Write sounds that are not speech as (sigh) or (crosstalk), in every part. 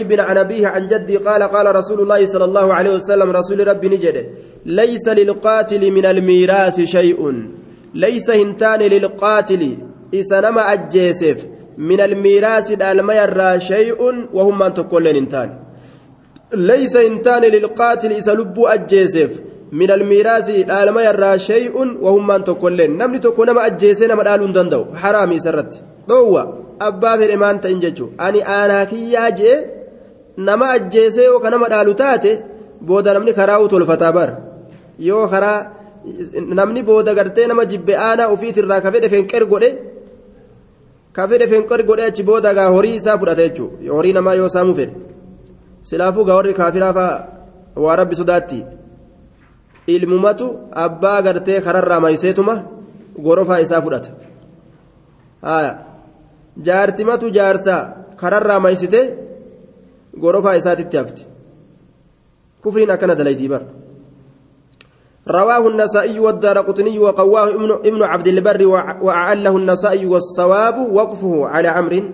شعيب عن أبيه عن جدي قال قال رسول الله صلى الله عليه وسلم رسول ربي نجد ليس للقاتل من الميراث شيء ليس هنتان للقاتل إسنما أجيسف من الميراث الألم يرى شيء وهم من تقول هنتان. ليس هنتان للقاتل إسلب أجيسف من الميراث الألم يرى شيء وهم من تقول نمني تقول نما أجيسنا مدالون دندو. حرامي سرت. dhoowwa abbaa fedhe maan ta'in jechuun ani aanaa kiyyaa jee nama ajjeesee yoo ka nama dhaalu taate booda namni karaa tolfataa bara. Yoo karaa namni booda gartee nama jibbe aanaa ofiitirraa ka fedhe fenqer godhe ka fedhe fenqer godhe achi booda gaa horii isaa fudhata jechuudha. Horii namaa yoo saamuu fedhe. Silaafuu gaa warri kaafiraa fa'a waa rabbi sodaatti. Ilmumatu abbaa gartee kararraa mayseetuma gorofaa isaa fudhata. jaartimatu jaarsa kararraa maysite gorofaa isaatitti hafti. Kufriin akkana dalaydii bar. رواه النسائي والدار قطني وقواه ابن, عبد البر وأعله النسائي والصواب وقفه على عمر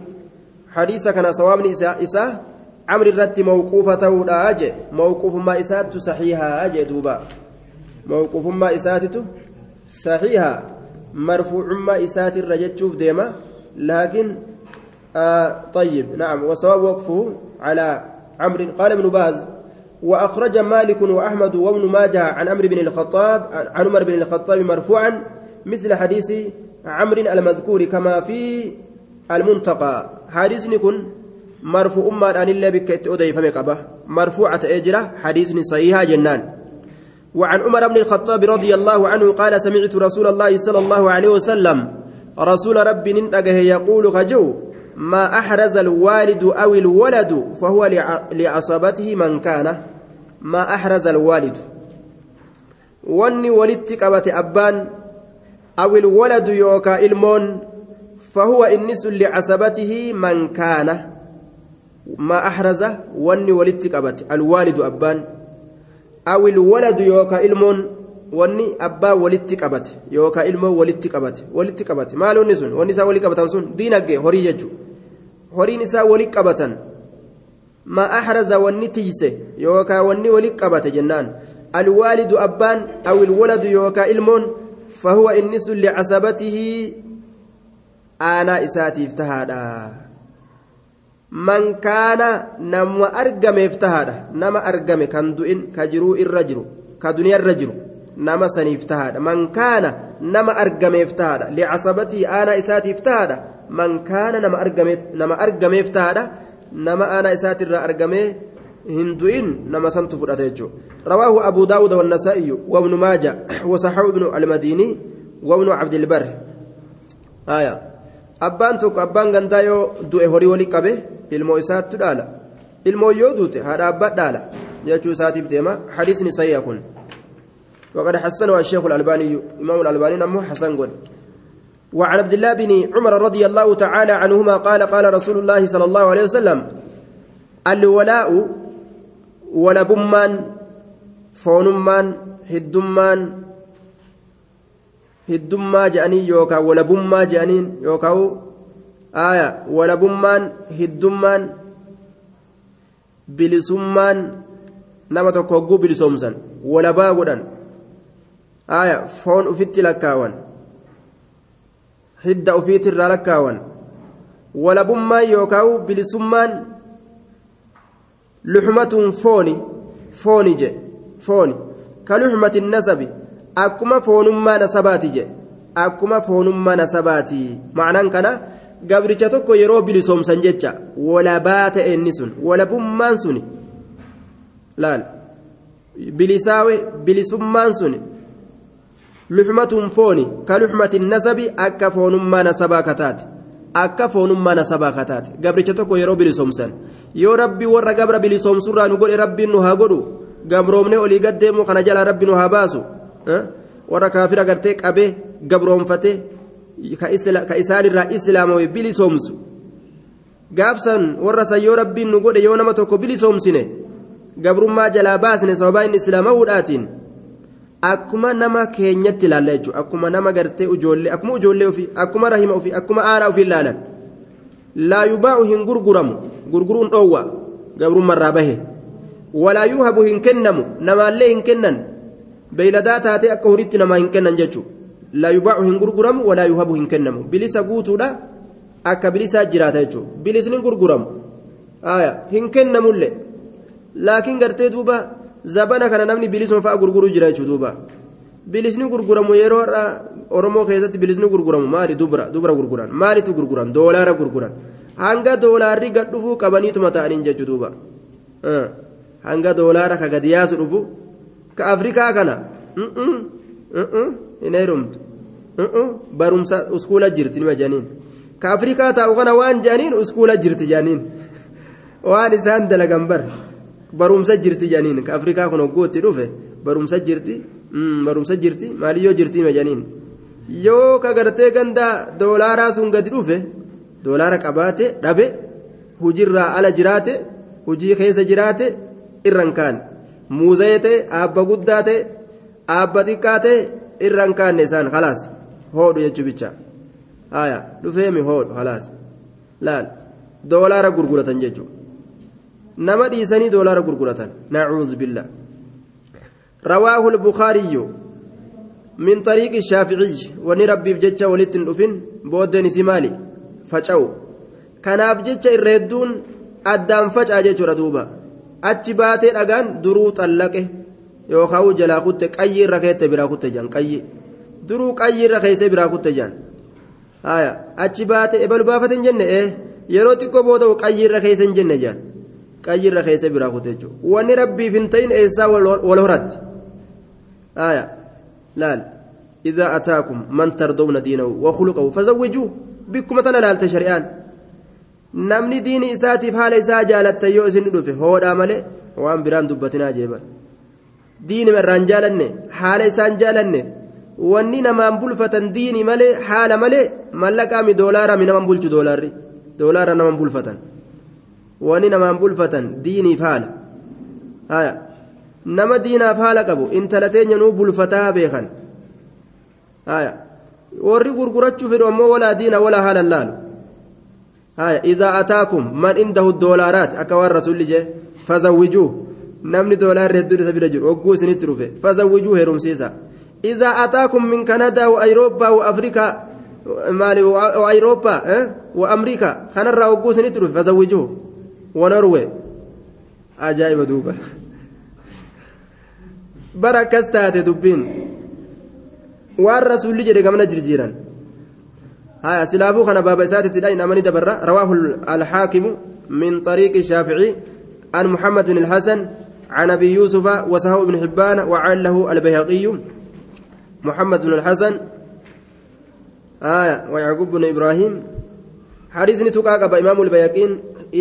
حديث كان صواب إساء عمر الرت موقوفة أجي موقوف ما إساءت صحيحة أجي دوبا موقوف ما إساءت صحيحة مرفوع ما إساءت الرجل شوف ديما لكن آه طيب نعم. وصواب وقفه على عمرو. قال ابن باز وأخرج مالك وأحمد وابن ماجه عن عمرو بن الخطاب عن عمر بن الخطاب مرفوعا مثل حديث عمرو المذكور كما في المنتقى. حديث يكون مرفوع أمة أن الله بك أدي فمقبة مرفوعة أجرة حديث صحيح جنان. وعن عمر بن الخطاب رضي الله عنه قال سمعت رسول الله صلى الله عليه وسلم رسول ربي ننتقه يقول كجو ما أحرز الوالد أو الولد فهو لعصبته من كان. ما أحرز الوالد. واني ولدت قبت أبان أو الولد يوكا إلمون فهو النس لعصبته من كان. ما أحرز واني ولدت قبت الوالد أبان أو الولد يوكا إلمون wanni abbaa walitti qabate yookaan ilmoo walitti qabate walitti qabate maaloonni sun wanni isaa walii qabatan sun diinagdee horii jechuudha horiin isaa walii qabatan ma ahraza wanni tiyse yookaan wanni walii qabate jennaan alwaalidu abbaan awil waladu yookaan ilmoon fahuwa inni sun licasabatihi aanaa isaatiif tahaadha man kaana nama argameef tahaadha nama argame kan du'in ka jiruu irra jiru ka duniyaa irra jiru. nama saniif tahaadha man kaana nama argameef tahaadha licasabatii aanaa isaatiif tahaadha man kaana nama argameef tahaadha nama aanaa isaatirraa argamee hin du'in nama santu fudhata jechuudha rawaahu abu daawud wannasaa'iyu wabnu maaja wasaxahu ibnu almadiinii wabnu cabdilbar aya abbaan tokko abbaan gantaa yoo du'e horii walii qabe ilmoo isaattu dhaala ilmoo yoo duute haadha abbaa dhaala jechuu isaatiif deema hadiisni sayya kun وقد حسنه الشيخ الألباني إمام الألباني نمو حسن قل وعن عبد الله بن عمر رضي الله تعالى عنهما قال قال رسول الله صلى الله عليه وسلم الولاء ولبمان فونمان هدمان هدما جاني يوكا ولبما جانين يوكا آية ولبمان هدمان بلسمان نما تكوغو بلسومسان ولبا غدان آية فون أفت لكاوان hidda ofiitirraa lakkaawan walabummaan yookaan bilisummaan luxmatuun fooni fooni je fooni ka luxmati nasabi akkuma foonummaa nasabaati je akkuma foonummaa nasabaati macnaan kana gabricha tokko yeroo bilisoomsan jecha walabaa ta'e inni sun walabummaan suni laal bilisaawe bilisummaan suni luxmatuun fooni ka luxmati nasabi akka foonummaa nasabaa kataate akka foonummaa nasabaa kataate gabricha tokko yeroo bilisoomsan yoo rabbi warra gabra bilisoomsurraa nu godhe rabbiin nu haa godhu gabroomne olii gaddeemu kana jalaa rabbi nu haa baasu warra kaafira gartee qabee gabroomfate ka isaanirraa islaamowe bilisoomsu gaafsan warra san yoo rabbiin nu godhe yoo nama tokko bilisoomsine gabrummaa jalaa baasne sababaa inni islaamawuudhaatiin akkuma nama keenyatti ilaalla jechuudha. Akkuma nama gartee ijoollee akkuma ijoollee ofii akkuma rahima ofii akkuma aaraa ofii ilaalan. Laa yubaa'u hin gurguramu. Gurguruun dhoowwa. Gabrummarraa bahe. Walaa yuuhabu hin kennamu. Namaallee hin kennan. Beeyladaa taatee akka horiitti namaa hin kennan jechuudha. Laa yubaacu hin gurguramu walaa yuuhabu hin kennamu. Bilisa guutuudha. Akka bilisaa jiraata jechuudha. Bilisni gurguramu. Hin kennamullee laakiin gartee duuba zabana kana namni bilisuma fa'a gurguruu jira jechuudha duuba bilisni gurguramu yeroo oromoo keessatti bilisni gurguramu maali dubra dubra gurguran maalitu gurguran doolaara gurguran hanga doolaarri gad dhufuu qabaniituma ta'aniin jechuudha duuba hanga doolaara ka gadi yaasu dhufu ka afrikaa kana hin heerumtu barumsa uskuula jirti nima janiin ka afrikaa taa'u kana waan janiin uskuula jirti janiin waan isaan dalagan bar barumsa jirti janiin. Ka afrikaa kun hoggootti dhufe barumsa jirti barumsa jirti maaliyyoo jirti nima janiin. Yoo ka gartee ganda doolaaraa sun gadi dhufe doolaara qabaate dhabe hujirraa ala jiraate hujii keessa jiraate irran kaan muuzayee ta'e aabba guddaa ta'e aabba xiqqaa ta'e irran kaanne isaan khalaas. Hoodhu jechuu bicha. Haya dhufeemi hoodhu khalaas. Laal. Doolaara gurguratan jechuudha nama dhiisanii doolaara gurguratan nacuudhu billa رواه البخاري من طريق الشافعي ونربي بجتة ولتن أفن بودن سمالي فجأو كان بجتة الردون أدام فجأة جتة ردوبة baatee dhagaan duruu xallaqe yookaan jalaa kutte qayyii irra keessa biraa kutte jaan qayyii duruu qayyii irra keessa biraa kutte jaan haya achi baatee ebalu baafate hin jenne ee yeroo xiqqoo booda qayyii irra keessa biraa kutte jechuudha wanni rabbiif hin ta'in eessaa wal horatti haya laal إذا أتاكم من ترضون دينه وخلقه فزوجوه بكم تنالت شريان namni diini isaatiif haala isaa jaalatta yoo isin dhufe hoodhaa malee waan biraan dubbatinaa jeeban diini irraan jaalanne haala isaan jaalanne wanni namaan bulfatan diini malee haala malee mallaqaami doolaarami naman bulchu doolaarri doolaara naman bulfatan wanni namaan bulfatan diiniif haala haya nama diinaaf haala qabu intala teenya nuu bulfataa beekan. Haya warri gurgurachuu fedhu ammoo walaa diina walaa haala laalu. هاي إذا أتاكم من عنده الدولارات أكوان رسول جه فزوجوه نمني دولار ردود سبيل جر وقوس نتروفه فزوجوه رمسيسا إذا أتاكم من كندا وأوروبا وأفريقيا مالي وأوروبا أه؟ وأمريكا خنرا وقوس نتروفه فزوجوه ونروي. أجايب دوبا بركة تاتي دبين. والرسول جري كمنا جرجيران. هاي سلافو خنا باب ساتت دين أمني دبر رواه الحاكم من طريق الشافعي عن محمد بن الحسن عن أبي يوسف وسهو بن حبان وعله البيهقي محمد بن الحسن. آية ويعقوب بن إبراهيم. حديثني تقاقب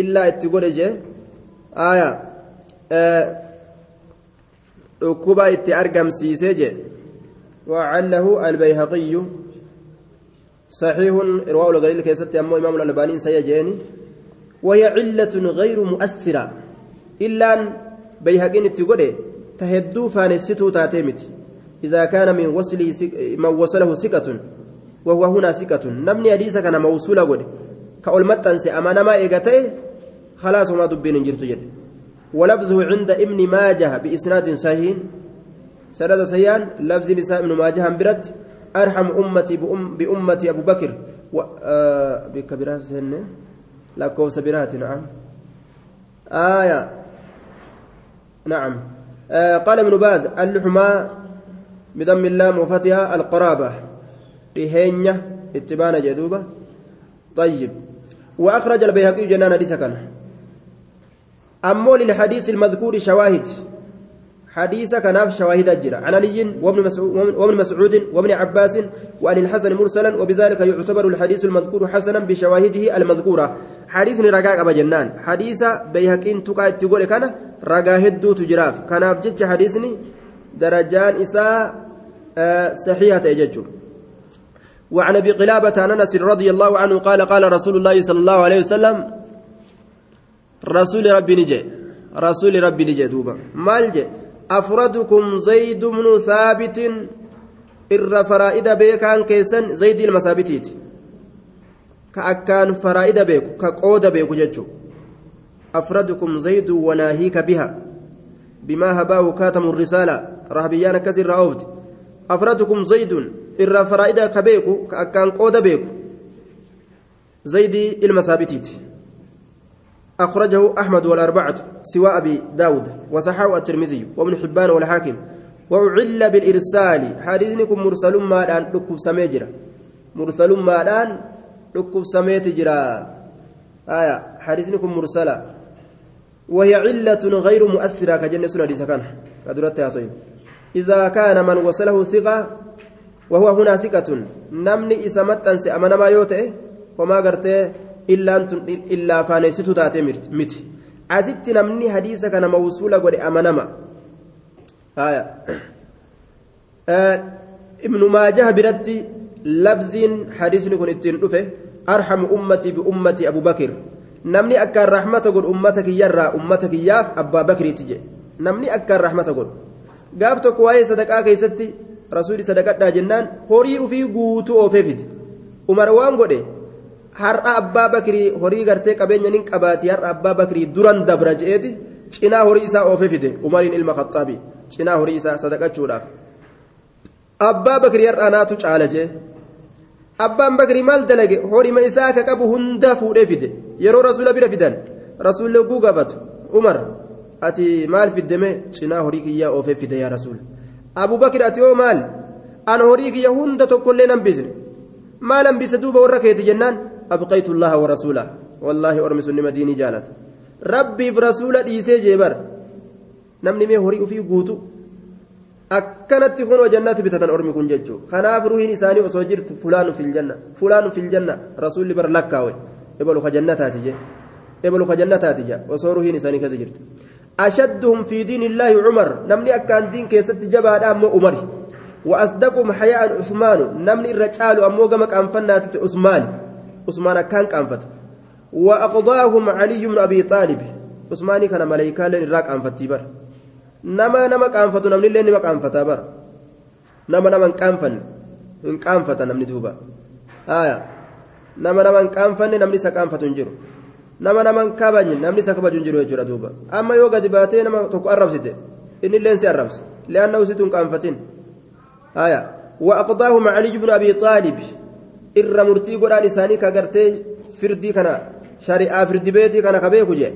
إمام البيهقين إلا اتقول آية. ركوبا آه اتأرقم سيسجي وعله البيهقي. صحيح رواه الغليل كيست أمو إمام الألباني سيجيني وهي علة غير مؤثرة. إلا أن بيهقين التقولي تهدو فانستو تاتيمت إذا كان من وصله سك... من وصله ثقة. وهو هنا ثقة. نمني حديث كان موصولا قد كأول متنسي أمانة ما إيقاتي خلاص ما دبين جرت جد. ولفظه عند ابن ماجه بإسناد صحيح. سند سيان لفظ نساء ابن ماجه برت أرحم أمتي بأم بأمتي أبو بكر. و آه بكبرات سن. لا كوس برات نعم. آية. نعم. آه قال ابن باز اللحمة بضم اللام وفتحها القرابة. رهينة اتبان جدوبة. طيب. وأخرج البيهقي جنان حديث كان أمول للحديث المذكور شواهد. حديث كناف شواهد الجرى عن علي وابن مسعود وابن مسعود وابن عباس وعن الحسن مرسلا وبذلك يعتبر الحديث المذكور حسنا بشواهده المذكورة. حديث رقاق أبا جنان. حديث بيهقين تقا تقول كان رقا هدو تجراف. كناف جج حديثني درجان إساء آه صحيحة يججو. وعن أبي قلابة أنس رضي الله عنه قال قال رسول الله صلى الله عليه وسلم رسول ربي نجي. رسول ربي نجي دوبا. مال جي. أفردكم زيد بن ثابت. إر فرائد بيكان كيسن زيد المسابتيت كأكان فرائد بيكو. كقود بيكو ججو أفردكم زيد وناهيك بها. بما هباه كاتم الرسالة. رهبيان كسر رأوفت. أفردكم زيد. إرى فرائدة كبيكو. كأكان قود بيكو. زيد المثابتيت. أخرجه أحمد والأربعة سوى أبي داود وصححه الترمذي وابن حبان والحاكم. وأعل بالإرسال. حديثكم مرسل ما الآن لكم سميجرا مرسل ما الآن لكم سميتجرا آية. حديثكم مرسلة. وهي علة غير مؤثرة كجنة سنة كان. قدرت يا صيب. إذا كان من وصله ثقة وهو هنا ثقة نمني إسمت أنسي. أمنا ما يوتئ وما قرتي إلا أنتم إلا فانيستو تاتي متي asitti namni hadiisa kana mawsuula godhe amanama ibnu maajaha biratti labziin hadiisni kun ittiin dhufe arhamu ummatii biummatii abubakir namni akkaan rahmata godhu ummata kiyyarraa ummata kiyyaaf abbaa bakriitti jedhe namni akkaan rahmata godhu gaaf tokko waa'ee sadaqaa keessatti rasuuli sadaqadhaa jennaan horii ufii guutuu oofee fide umar waan godhe har'a abbaa bakrii horii gartee qabeenya nin qabaati har'a abbaa bakrii duran dabra je'eeti cinaa horii isaa oofee fide umariin ilma khaxaabi cinaa horii isaa sadaqachuudhaaf abbaa bakrii har'a naatu caala jee abbaan bakrii maal dalage horima isaa ka qabu hunda fuudhee fide yeroo rasuula bira fidan rasuulli oguu gaafatu umar ati maal fiddeme cinaa horii kiyyaa oofee fide yaa rasuul abu bakri ati oo maal an horii kiyya hunda tokkollee nan bisne maal hambise duuba warra keeti jennaan أبقيت الله ورسوله. والله أرمس مديني جالت. ربي برسول ديسي جيبر. نمني مي هوري في قوتو. أكنت تكون وجنات بتتن أرمي كن ججو. خناف روحين إساني وصوجرت فلان في الجنة. فلان في الجنة. رسول بر لكاوي إبلو خجنات هاتجي إبلو خجنات هاتجي وصوروهين إساني كزجرت. أشدهم في دين الله عمر. نمني أكان دين كيست جبا أم عمر وأصدقهم حياء عثمان. نمني الرجال أمو قمك أنفنات عثمان. عثمان كان كأنفت. وأقضاهم علي بن أبي طالب. عثمان كان ملائكة لن الراك أنفتي بر. نما نما كأنفت نمني لن نما كأنفتا بر. نما نما كأنفن. إن كانفت نمني دوبا. آية. نما نما كأنفن نمني سكأنفت نجرو nama naman kabanye namni isa kabaju jiru jechuudha duuba amma yoo gadi baatee nama tokko arrabsite inni illeen si arrabse li'aannahu situn qaanfatin haya وأقضاهم علي بن أبي طالب. Irra murtii godhaan isaanii ka gartee firdii kana shari'aa firdi beetii kana ka beeku jee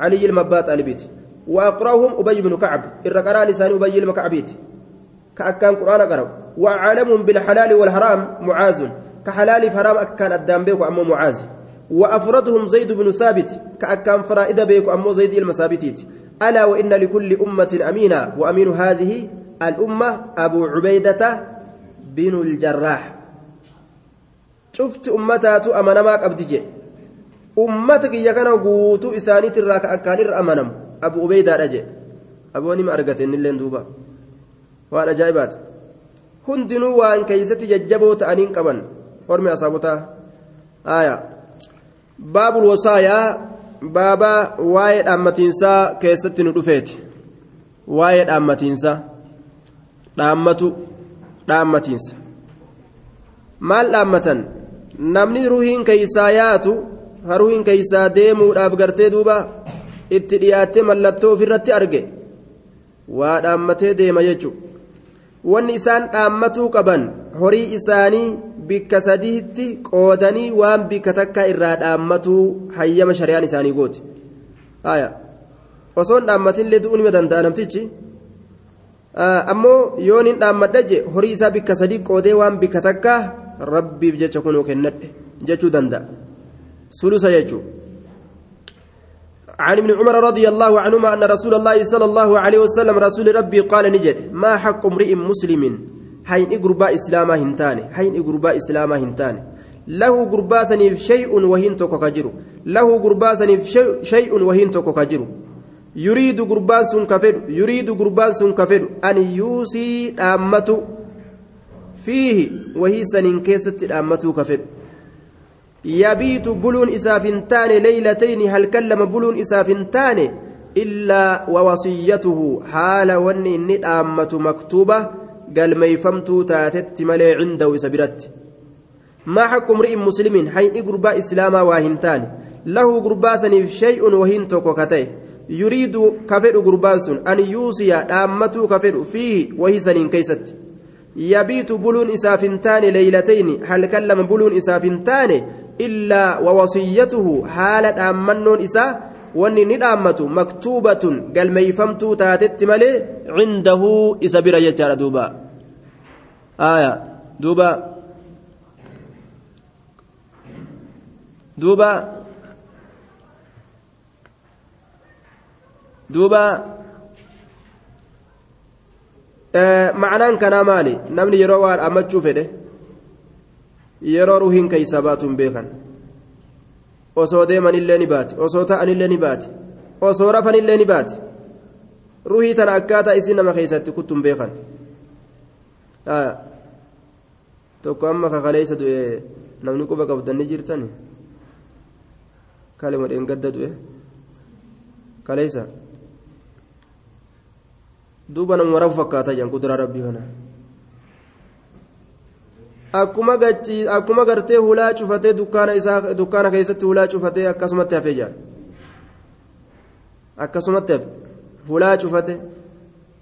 علي المبات ألبيت وأقرأهم أبي بن كعب الرقران لسان أبي المكعبيت كأكان قرآن قرأ وأعلمهم بالحلال والحرام معاذ كحلال فرام أكان الدام بيكو أمو معاذ وأفردهم زيد بن ثابت كأكان فرائد بيكو أمو زيد المثابتيت ألا وإن لكل أمة أمينة وأمين هذه الأمة أبو عبيدة بن الجراح cufti ummataatu amanamaa qabdi jee. Ummata kiyya kana guutuu isaaniitirraa ka akkaanirra amanamu. Abu ubeydaadha jee. Aboonima argate innilleen duuba. Waan ajaa'ibaati. Hundinuu waan keeysatti jajjaboo ta'aniin qaban. Hormi asaabotaa. Aya baabul wasaayaa baabaa waa'ee dhaammatiinsaa keessatti nu dhufeeti. Waa'ee dhaammatiinsaa dhaammatu dhaammatiinsa. Maal dhaammatan? Namni ruhiin keeysaa yaatu ruhiin keeysaa deemuudhaaf gartee duuba itti dhiyaattee mallattoo ofirratti arge. Waa dhaammatee deema jechuudha wanni isaan dhaammatuu qaban horii isaanii bikka sadiitti qoodanii waan bikka takka irraa dhaammatuu hayyama shari'aan isaanii gooti osoon dhaammatinillee du'uu nima danda'a namtichi. Ammoo yoon hin dhaammadha horii isaa bikka sadii qoodee waan bikka takka rabbiif jecha kunuu kennadhe jechuu danda'a. Sulusa jechuudha. عن ابن عمر رضي الله عنهما أن رسول الله صلى الله عليه وسلم رسول ربي قال نجد ما حق امرئ مسلم حين إقرباء إسلاما هنتان حين إقرباء إسلاما هنتان له قربا سنيف شيء وهين كجر له قربا سنيف شيء وهين كجر يريد قربان سن كفر يريد قربان سن كفر أن يوصي أمته فيه وهي سنين كيست أمته كفر يبيت بلون إسافنتان ليلتين هل كلم بلون إسافنتان إلا ووصيته حال وني الندامة مكتوبة قال ما يفهمت تاتت ملي عنده سبرت. ما حق امرئ مسلم حين إقرباء إسلاما واهنتان ta'e yuriidu ka fedhu gurbaan sun an yuusiya dhaammatuu ka fedhu fiihi wahii saniin keeysatti buluun isaaf hin taane leeylatayni halkan lama buluun isaaf hin taane illaa wawasiyyatuhu haala dhaammannoon isaa wanni ni dhaammatu maktuubatun galmeeyfamtuu taatetti malee cindahu isa bira jechaadha duuba macnaan kanaa maali namni yeroo waa dhaammachuu fedhe yeroo ruhiin keeysa baatu hin beekan osoo deemanillee ni baati osoo ta'anillee ni baati osoo rafanillee ni baati ruhii tana akkaataa isii nama keessatti kuttu hin beekan tokko amma kakaleessa du'e namni quba qabdanni jirtani kalema dheengadda du'e kaleessa duuba nama waraaf fakkaataa jiran kuduraa rabbii kana akkuma gachi akkuma gartee hulaa cufatee dukkaana isaa dukkaana keessatti hulaa cufatee akkasumatti hafee jira akkasumatti hafe. Hulaa cufate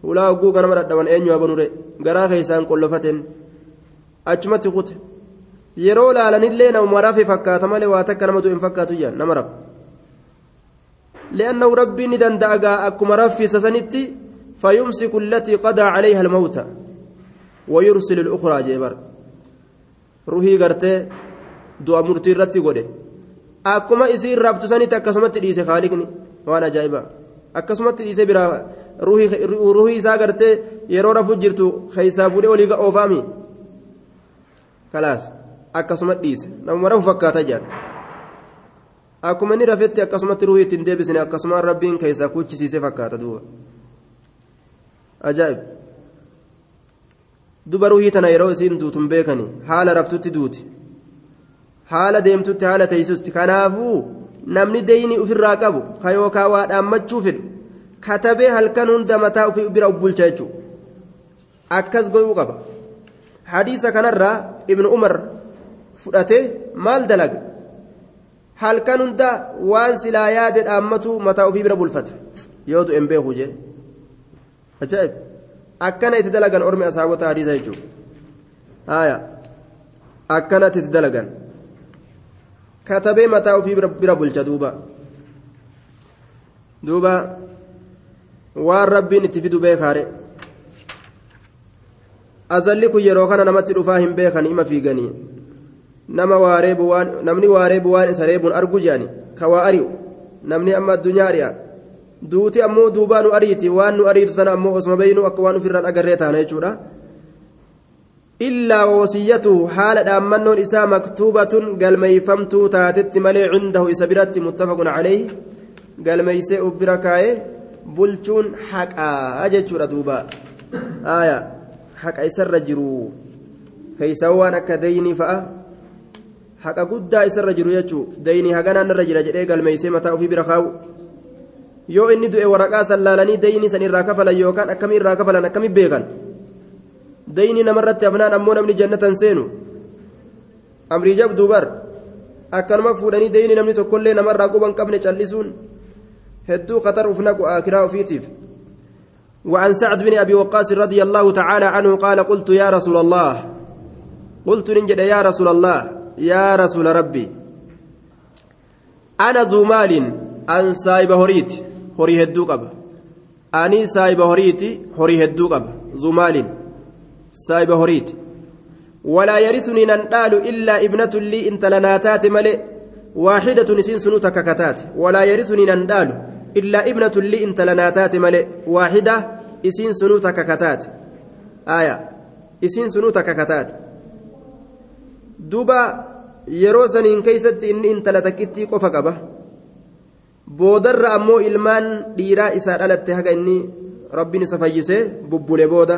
hulaa oguu ganama dhadhaban eenyu habanure garaa keessaan qollofateen achumatti kute. Yeroo laalanillee nama waraafe fakkaata malee waa takka nama du'in fakkaatu jira nama rabu le'annahu rabbiin ni danda'a gaa akkuma raffisa sanitti. فيمسك التي قضى عليها الموت ويرسل الأخرى جبر ruhii gartee du'a murtii irratti godhe akkuma isiin rabtu sanitti akkasumatti dhiise haaliqni waan ajaa'ibaa akkasumatti dhiise biraa ruhii isaa gartee yeroo rafu jirtu keessaa fuudhee olii oofaami kalaas akkasuma dhiise namuma rafu fakkaata jedhan akkuma inni rafetti akkasumatti ruhii ittiin deebisne akkasuma rabbiin keessaa kuchisiise fakkaata duuba ajaa'ib. Duba ruhii tana yeroo isiin duutun beekani. Haala raftutti duuti. Haala deemtutti haala teessusti. Kanaafuu namni deyni ofirraa qabu ka yookaan waa dhaammachuu fedhu katabee halkan hunda mataa ofii bira ubbulcha jechuudha. Akkas goyuu qaba. Hadiisa kanarraa ibnu umar fudhatee maal dalaga halkan hunda waan silaa yaade dhaammatu mataa ofii bira bulfata. Yoo du'e hin beeku jee ajaa'ib akkana itti dalagan ormi asaabota hadiisa jechuudha. Haaya akkana itti dalagan. Katabee mataa ofii bira bulcha duuba. Duuba waan rabbiin itti fidu beekaare. Azalli kun yeroo kana namatti dhufaa hin beekan ima fiiganii. Nama waa reebu waan namni waa reebu waan isa reebuun argu jedhani ka waa ari'u? Namni amma addunyaa ari'a duuti ammoo duubaa nu ariiti waan nu ariitu sana ammoo osuma beeynu akka waan ofirraan agarree taana jechuudha illaa wasiyyatuhu haala dhaammannoon isaa maktuubatun galmeeyfamtuu taatetti malee cindahu isa biratti muttafaqun calayhi galmeeysee uf bira kaa'ee bulchuun haqaa jechuudha duuba aya haqa isarra jiru keeysaa waan akka deynii fa'a haqa guddaa isarra jiru jechuu deynii haganaan irra jira jedhee galmeeysee mataa ofii bira kaa'u yoo inni du'e waraqaa san laalanii deynii san irraa kafalan yookaan akkamii irraa kafalan akkamii beekan deynii namarratti hafnaan ammoo namni jannatan seenu amrii jabduu bar akkanuma fuudhanii deynii namni tokkollee namarraa quban qabne callisuun hedduu خطر ufnaqu akiraa ufiitiif وعن سعد بن أبي وقاص رضي الله تعالى عنه قال قلت يا رسول الله قلت ننجد يا رسول الله يا رسول ربي أنا ذو مال أن سايب هريت هري هدو قبا أني سايب هريت هري هدو قبا ذو مال سايب هريت ولا يرثني ننقال إلا ابنة لي انت لناتات ملئ واحدة نسين سنوتك كتات ولا يرثني ننقال إلا ابنة لي انت لناتات ملئ واحدة إسين سنوتك كتات آية إسين سنوتك كتات دوبا yeroo saniin keeysatti inni intala takkittii qofa qaba. Boodarra ammoo ilmaan dhiiraa isaa dhalatte haga inni rabbiin isa fayyisee bubbule booda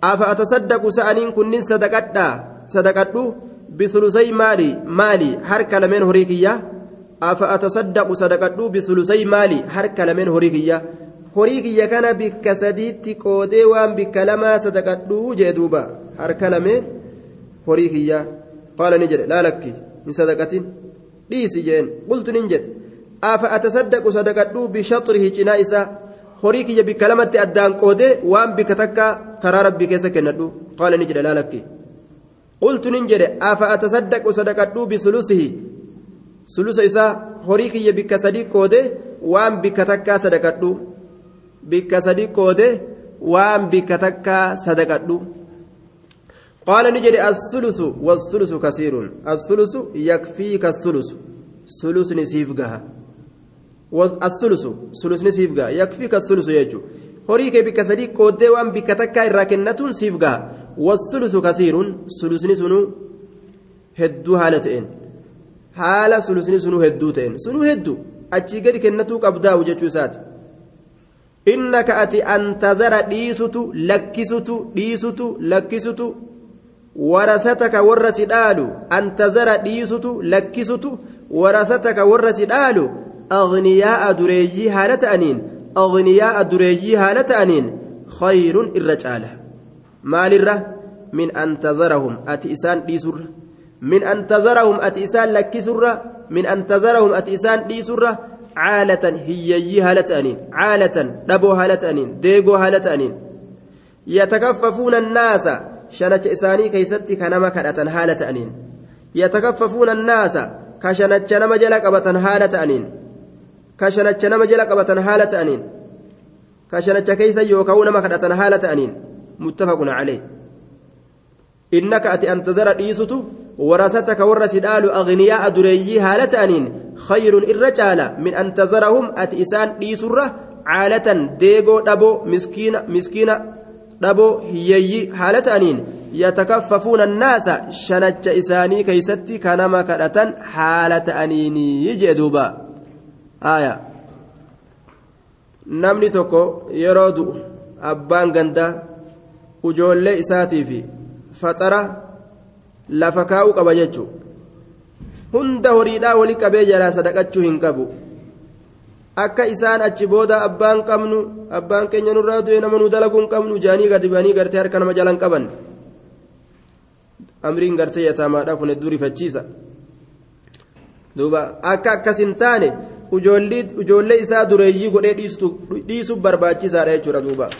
afa atasaddaqu sa'aniin kunnin sadaqadhaa sadaqadhu bisulusay maali maali harka lameen horii kiyya afa atasaddaqu sadaqadhu bisulusay maali harka lameen horii kiyya horii kiyya kana bikka sadiitti qoodee waan bikka lamaa sadaqadhuu jee duuba harka lameen horii kiyya qaala ni jedhe laa lakki hin sadaqatin dhiisi jeen qultu nin jedhe afa atasaddaqu sadaqadhuu bishaxrihi cinaa isaa horii kiyya bikka lamatti addaan qoodee waan bikka takka karaa rabbii keessa kennadhu qaala ni jedhe laalakki qultu nin jedhe afa atasaddaqu sadaqadhuu bisulusihi sulusa isaa horii kiyya bikka sadii qoodee waan bikka takkaa sadaqadhu bikka sadii qoodee waan bikka takkaa sadaqadhu قال نجري الثلث والثلث كثير. الثلث يكفيك الثلث. ثلث نسيف جها الثلث ثلث نسيف جها يكفيك الثلث يجو. هوريك بك صديق قد وان بك تكا الراكنة سيف جها والثلث كثير. ثلث نسنو هدو هالتين haala sulusni sunuu hedduu ta'een sunuu hedduu achii gadi kennatuu qabdaa jechuu isaati innaka ati antazara dhiisutu lakkisutu dhiisutu lakkisutu warra si dhaalu antazara dhiisutu lakkisutu warasataka warra si dhaalu aghniyaa'a dureeyyii haala ta'aniin aghniyaa'a dureeyyii haala ta'aniin khayrun irra caala maalirra min antazarahum ati isaan dhiisurra من أن تذرهم أتيسان لك سرة من أن تذرهم أتيسان دي سرة عالة هي هالة أنين عالة دبو هالة أنين ديغو هالة أنين يتكففون الناس شنت إساني كيستي كنما كنة هالة أنين. يتكففون الناس كشنت نما جلق أبة هالة أنين. كشنت نما جلق أبة هالة أنين. كشنت كيس يوكون ما كنة هالة أنين. متفق عليه. إنك أتي أن تذر ديستو ورثتك ورث دال أغنياء دريي هالة أنين. خير الرجال من أن تذرهم أتئسان ديسرة عالة ديغو دبو مسكين dhaboo hiyyeeyyi haala ta'aniin yatakaffafuuna annaasa shanacha isaanii keeysatti kanama kadhatan haala ta'aniinii jee duuba. Haya namni tokko yeroo du'u abbaan ganda ujoollee isaatiif faxara lafa kaa'uu qaba jechuu. Hunda horiidhaa wali qabee jalaa sadaqachuu hin qabu. Akka isaan achi booda abbaan qabnu abbaan keenya nurraa du'e nama nu dalaguu hin qabnu jaanii gadi banii gartee harka nama jalan qaban amriin gartee yataamaadhaa kun hedduu rifachiisa duuba akka akkas hin taane ijoollee isaa dureeyyii godhee dhiisuuf barbaachisaadha jechuudha duuba.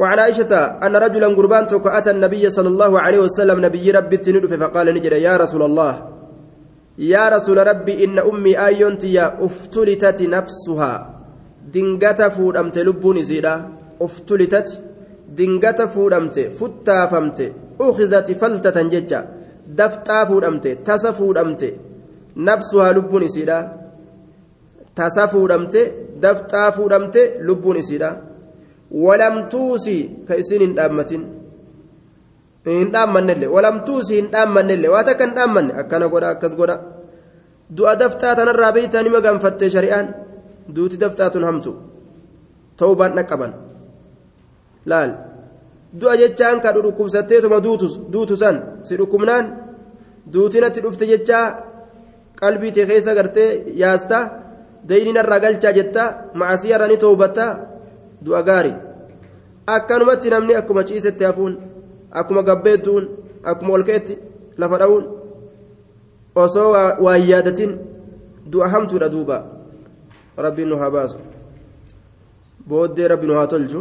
وعن عائشة أن رجلا قربان توك أتى النبي صلى الله عليه وسلم نبي ربي تندف فقال نجد يا رسول الله يا رسول ربي إن أمي آيونتي يا أفتلتت نفسها. دنجت فودمت لبوني سيدا أفتلتت دنجت فودمت فتا فمت. أخذت فلتة ججا دفتا فودمت تسا فودمت. نفسها لبوني سيدا تسا فودمت دفتا فودمت لبوني سيدا ولم توسي كيسين hin dhaammannelle walamtuusi hin dhaammannelle waa takka hin dhaammanne. Akkana godha akkas godha. Du'a daftaa tanarraa beeytaa nima gaanfatte shari'aan? Duuti daftaa tun hamtu. Ta'uu baan dhaqqaban laal. Du'a jechaan kadhu dhukkubsatteetuma duutusan si dhukkubnaan? Duutinatti dhufte jechaa? Qalbii tee keessa gartee yaasta? Dayninarraa galchaa jetta? Macasiyarra ni toobatta du'a gaari akkanumatti namni akkuma ciisetti hafuun akkuma gabbeettuun akkuma olkeetti lafa dha'uun osoo waa yaadatin du'a hamtuudha duuba rabbiin nu haa baasu booddee rabbi nu haa tolchu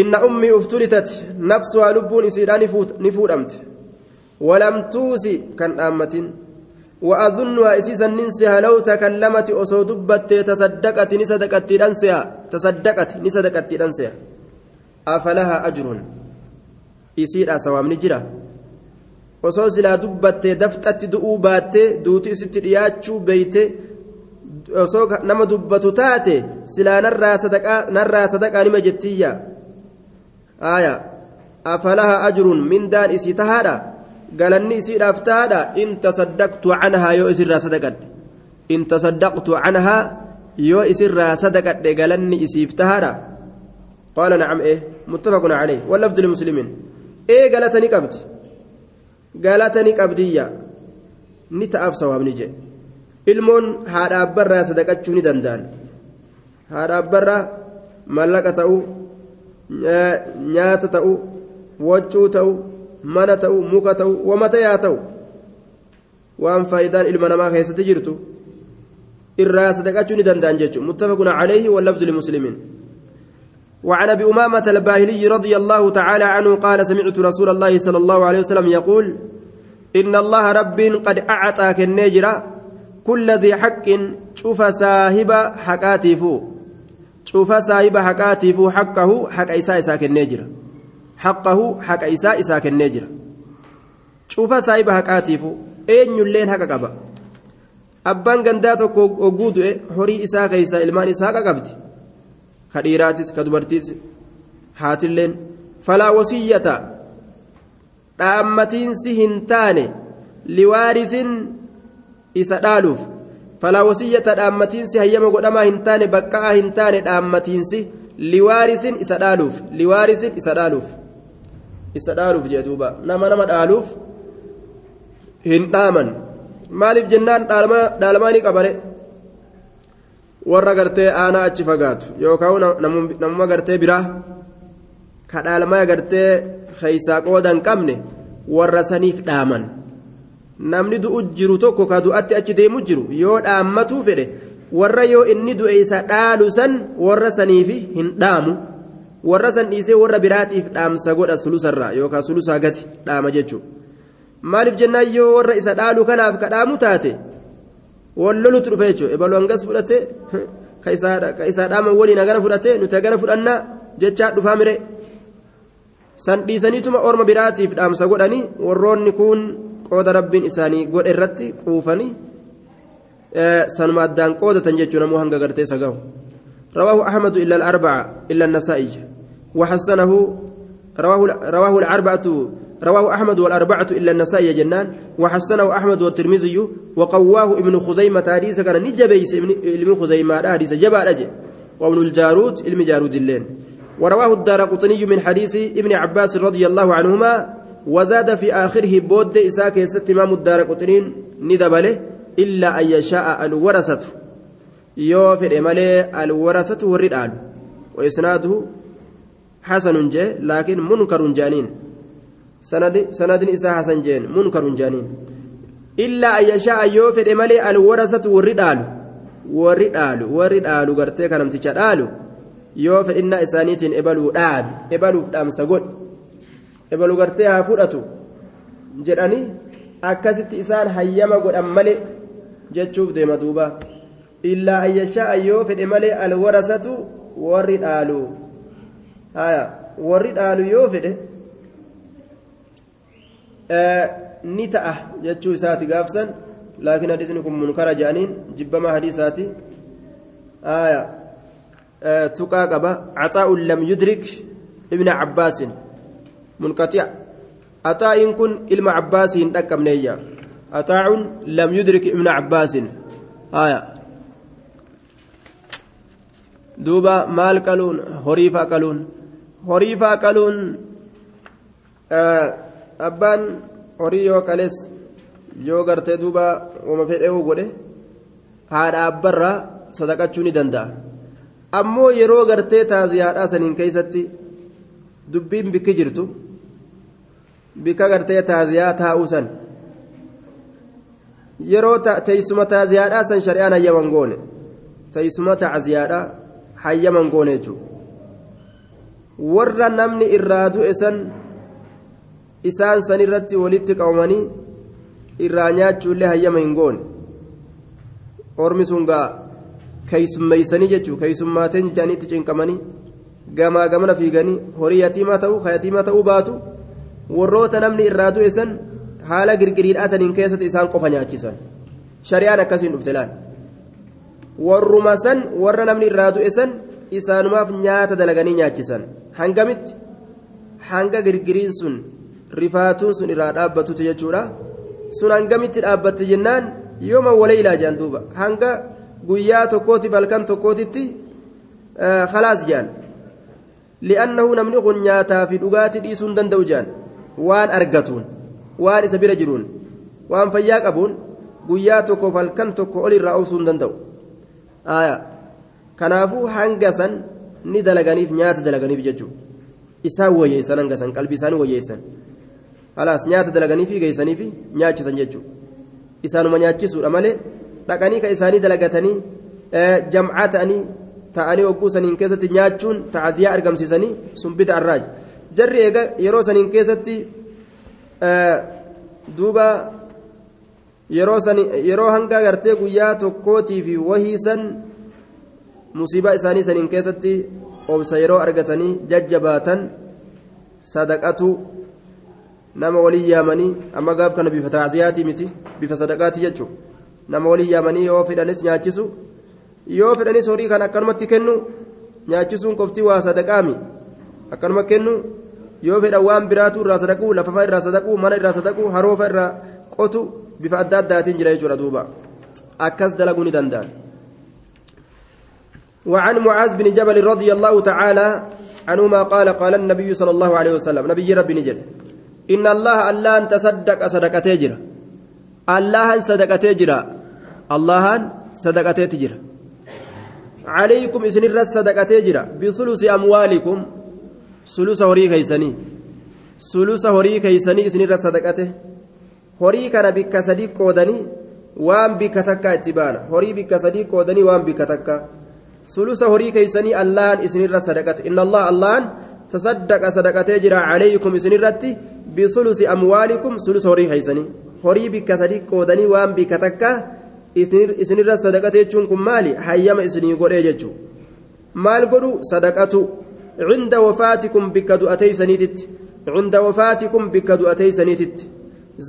إن أمي افتلتت نفسها لبون إسيران نفودمت ولم توسي كان آمة وأظنها إسيسا ننسها لو تكلمت أسو دبت تصدقت نصدقت لنسها تصدقت نصدقت لنسها أفلها أجر إسير أسوام نجرة osoo silaa dubbattee daftatti du'uu baattee duuti isitti dhiyaachuu beeyte osoo nama dubbatu taate silaa narraa sadaqaa nima jettiyya aya afalaha ajrun mindaan isii tahaadha galanni isiidhaaf tahaadha in tasaddaqtu canhaa yoo isirraa sadaqadhe in tasaddaqtu canhaa yoo isirraa sadaqadhe galanni isiif tahaadha qaala nacam ee limuslimin ee galata ni qabdi galata ni qabdiyya ni ta'aaf sawaabni jedhe ilmoon haadha abbarraa sadaqachuu ni danda'an haadha abbarraa mallaqa ta'uu nyaata ta'u waccuu ta'u mana ta'u muka ta'u wamata yaa ta'u waan faayidaan ilma namaa keessatti jirtu irraa sadaqachuu ni danda'an jechuudha muttafaquna calayhi wallafzu limuslimiin وعن أبي أمامة الباهلي رضي الله تعالى عنه قال سمعت رسول الله صلى الله عليه وسلم يقول إن الله رب قد اعطى كالنجره كل ذي حق شوف صاحب حقاتيفو شوف صاحب حقاتيفو حقه حق إساء إساء كالنجرة حقه حق إساء إساء كالنجرة شوف صاحب حقاتيفو أين يلين حق قبا أبان قنداتو وقود حري إساء كيسا إلمان إساء قبدي كديراتس كدبرتيس هاتلين فلا وصية dhaammatiin si hin taane liwaarisin isa dhaaluuf falaa wasiyyata dhaammatiinsi hayyama godhamaa hin taane baqqa'aa hin taane dhaammatiinsi liwaarisin isa dhaaluuf liwaarisin isa dhaaluuf isa dhaaluuf jee duuba nama nama dhaaluuf hin dhaaman maaliif jennaan dhaalamaa ni qabare warra gartee aanaa achi fagaatu. Yookaan namuma gartee biraa ka dhaalamaa gartee keeysaa qooda hin qabne warra saniif dhaaman. namni du'u jiru tokko ka du'atti achi deemu jiru yoo dhaammatuu fedhe warra yoo inni du'e isa dhaalu san warra saniifi hin dhaamu. Warra san dhiisee warra biraatiif dhaamsa godha sulusarraa yookaan sulusaa gati dhaama jechuudha. Maaliif jennaan yoo warra isa dhaalu kanaaf ka dhaamu taate wallolutti dhufe jechuudha ebalu hangas fudhate ka isaa dhaaman waliin hagana fudhate nuti hagana fudhannaa jechaa dhufaa mire san dhiisaniituma orma biraatiif dhaamsa godhanii warroonni kun. qooda rabbiin isaanii godhe irratti quufanii sanuma addaan qoodatan jechuun ammoo hanga gartee isa gahu رواه أحمد إلا الأربعة إلا النسائي وحسنه رواه رواه الأربعة رواه أحمد والأربعة إلا النسائي جنان وحسنه أحمد والترمذي وقواه ابن خزيمة حديث كان نجبيس ابن خزيمة حديث جبا أجي وابن الجارود علم جارود اللين. ورواه الدار قطني من حديث ابن عباس رضي الله عنهما وزاد في آخره بود إساك يست إمام الدار قطنين ندبله إلا أن يشاء الورثة. يوفر إمالي الورثة والردال وإسناده حسن جي لكن منكر جانين. سند سند إساء حسن جين منكر جانين إلا أن يشاء يوفر إمالي الورثة والردال والردال والردال قرتي كلام تشال يوفر إن إسانيتين إبلو داب إبلو دام سقول ebalu gartee haa fudhatu jedhanii akkasitti isaan hayyama godhan malee jechuuf deema duuba illaa ayyashaa yoo fedhe malee alwarasatu warri dhaalu warri dhaalu yoo fedhe ni ta'a jechuu isaati gaafsan laakiin hadiisni kun munkara jedhaniin jibbamaa hadiisaati haya tuqaa qaba caxaa'un lam yudrik ibna cabbaasin منقطع أتاء كن إلما عباس دكم نيا أتاع لم يدرك ابن عباس آية دوبا مال قالون هريفا قالون هريفا قالون abbaan horii yoo qales yoo gartee duuba wama fedheehu godhe haadha abbarraa sadaqachuu ni danda'a ammoo yeroo gartee taaziyaadhaa saniin keessatti dubbiin bikki jirtu bikka gartee taaziyaa taa'uu san yeroo teessuma taaziyaadhaa san shari'aan hayyaman goone teessuma taaziyaadhaa hayyaman goone jechuudha warra namni irraa du'e san. Isaan san irratti walitti qabamanii irraa nyaachuullee hayyama hin goone ormi sun gaa keeysummeeysanii jechuudha keeysummaatee jaaniitti cinqamanii gamaa gamana fiiganii horii yatiimaa ta'uu ka yatiimaa ta'uu baatu warroota namni irraa du'e san haala girgiriidhaa saniin keessatti isaan qofa nyaachisan shari'aan akkasiin dhufte laal warruma san warra namni irraa du'e san isaanumaaf nyaata dalaganii nyaachisan hangamitti hanga girgiriin sun rifaatuun sun irraa dhaabbatutu jechuudha sun hangamitti dhaabbatte jennaan yooma walee ilaajaan duuba hanga guyyaa tokkootiif halkan tokkootitti khalaas jaan li'annahu namni kun nyaataa fi dhugaatii dhiisuu hin danda'u jaan waan argatuun waan isa bira jiruun waan fayyaa qabuun guyyaa tokkoof halkan tokko ol irraa obsuu danda'u kanaafuu hanga san ni dalaganiif nyaata dalaganiif jechuudha isaan wayyeessan hanga san qalbii isaanii wayyeessan halaas nyaata dalaganiif geessaniif nyaachisan jechuudha isaanuma nyaachisuudha malee dhaqanii ka isaanii dalagatanii jam'aa ta'anii ta'anii hogguu saniin keessatti nyaachuun ta'aziyaa argamsiisanii sun bida arraaj jarri eega yeroo saniin keessatti duuba yeroo hanga gartee guyyaa tokkootii fi wahii san musiibaa isaanii saniin keessatti obsa yeroo argatanii jajjabaatan sadaqatu nama walii yaamanii amma gaaf kana bifa taaziyaatii miti bifa sadaqaatii jechuun nama walii yaamanii yoo fedhanis nyaachisu yoo fedhanis horii kan akkanumatti kennu nyaachisuun qofti waa sadaqaami akkanuma kennu yoo fedhan waan biraatu irraa sadaquu lafafa irraa sadaquu mana irraa sadaquu haroofa irraa qotu bifa adda addaatiin jira jechuudha duuba akkas dalaguu ni danda'an. وعن معاذ بن جبل رضي الله تعالى عنهما قال قال النبي صلى الله عليه وسلم نبي ربي نجل إن الله الله أن تصدق صدقة جرا. الله أن صدقة جرا. الله أن صدقة جرا عليكم إسن الرس صدقة جرا. بثلث أموالكم. ثلث هوري كيسني. ثلث هوري كيسني إسن الرس صدقة هوري كان بك صديق قودني وان بك تكا اتبانا. هوري بك صديق قودني وان بك تكا. ثلث هوري كيسني الله إسن صدقة جرا عليكم إسن الرتي بثلث أموالكم ثلث هوري كيسني horii bikka sadii qoodanii waan bikka takka isinirra sadaqate jechuun kun maali hayyama isinii godhee jechuun maal godhu sadaqatu cinda wafaatikum bikka du'ateeysaniititti cinda wafaatikum bikka du'ateeysaniititti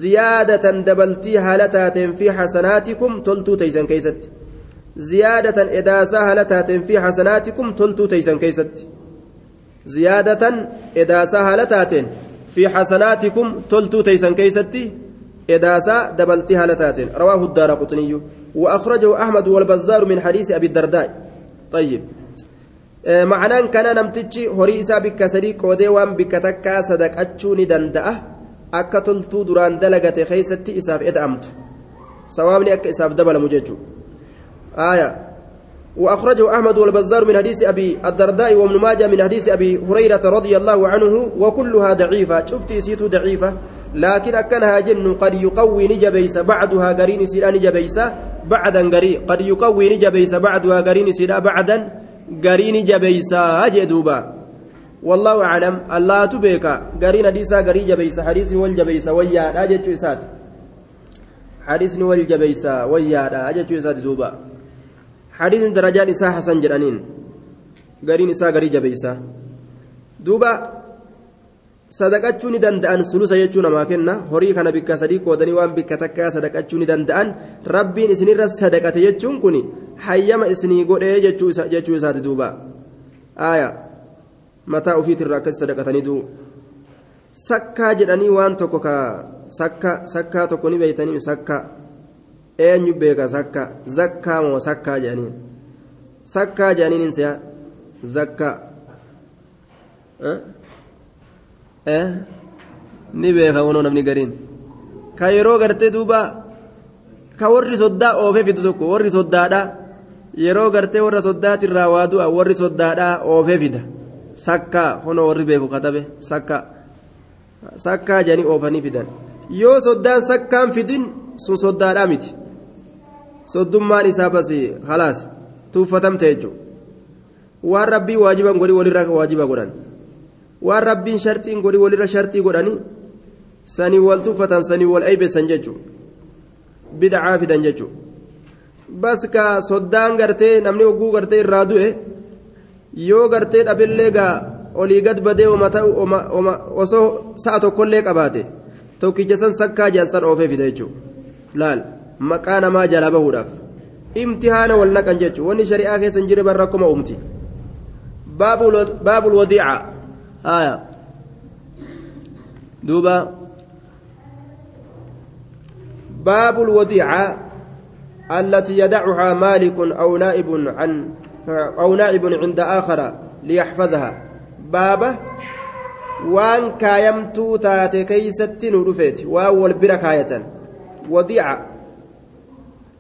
ziyaadatan dabaltii haala taateen fi xasanaatikum toltuu teeysan keeysatti ziyaadatan edaasaa haala taateen fi xasanaatikum toltuu teeysan keeysatti ziyaadatan edaasaa haala taateen fi xasanaatikum toltuu teeysan keeysatti إداسا دبلتي هالتات رواه الدار قطني. وأخرجه أحمد والبزار من حديث أبي الدرداء. طيب. آه معناه كان نمتجي هريسا بك سديق ودي وان بك تكا صدق أتشوني دندأة أكا تلتو دران دلقة خيستي إساف إدأمت. سوامني أكا إساف دبل مججو. آية. وأخرجه أحمد والبزار من حديث أبي الدرداء وابن ماجه من حديث أبي هريرة رضي الله عنه وكلها ضعيفة. شفتي سيتو ضعيفة. لكن أكنها جن قد يقوي نجبيس بعدها قرين سيدا نجبيس بعدا قري قد يقوي نجبيس بعدها قرين سيدا بعدا قرين جبيس. أجدوبا والله أعلم. الله تبيك. قرين ديسا قري جبيس. حديث والجبيس ويا أجد إسات حديث والجبيس ويا أجد دوبا. حديث درجات إسا حسن جرانين قرين إسا قري جبيس دوبا sadaqachuu ni danda'an sulusa jechuu namaa kenna horii kana bikka sadii qoodanii waan bikka takkaa sadaqachuu ni danda'an rabbiin isinirra sadaqate jechuun kun hayyama isinii godhee jechuu isaati duuba aaya mataa ofiitirra akkas sadaqatanii duu sakkaa jedhanii waan tokko ka sakka sakkaa tokko ni beeytanii sakka eenyu beeka sakka zakkaa moo sakkaa jedhaniin sakkaa jedhaniin hin se'a zakkaa ni beeka wanoo namni gariin ka yeroo gartee duuba ka warri soddaa oofee fidu tokko warri soddaadha yeroo gartee warra soddaatirraa waa du'a warri soddaadha oofee fida sakkaa honoo warri beeku katabe sakkaa sakkaa jedhanii oofanii fidan yoo soddaan sakkaan fidin sun soddaadhaa miti soddummaan isaa bas halaas tuuffatamte jechuudha waan rabbii waajiban godhi walirraa waajiba godhan. waan rabbiin sharxiin godhi walirra sharxii godhanii sanii wal tuffatan sanii wal eeybeessan jechuudha bidacaa fidan jechuudha bas ka soddaan gartee namni hogguu gartee irraa du'e yoo gartee dhabillee gaa olii gad badee osoo sa'a tokkollee qabaate tokkicha san sakkaa jaansan oofee fida jechuudha laal maqaa namaa jalaa bahuudhaaf imtihaana wal naqan jechuudha wanni shari'aa keessa hin jirre barra akkuma uumti baabul wadiicaa. آية دوبا باب الوديعة التي يدعها مالك أو نائب عن أو نائب عند آخر ليحفظها taate keeysatti nu dhufeeti waan wal bira kaayatan wadiica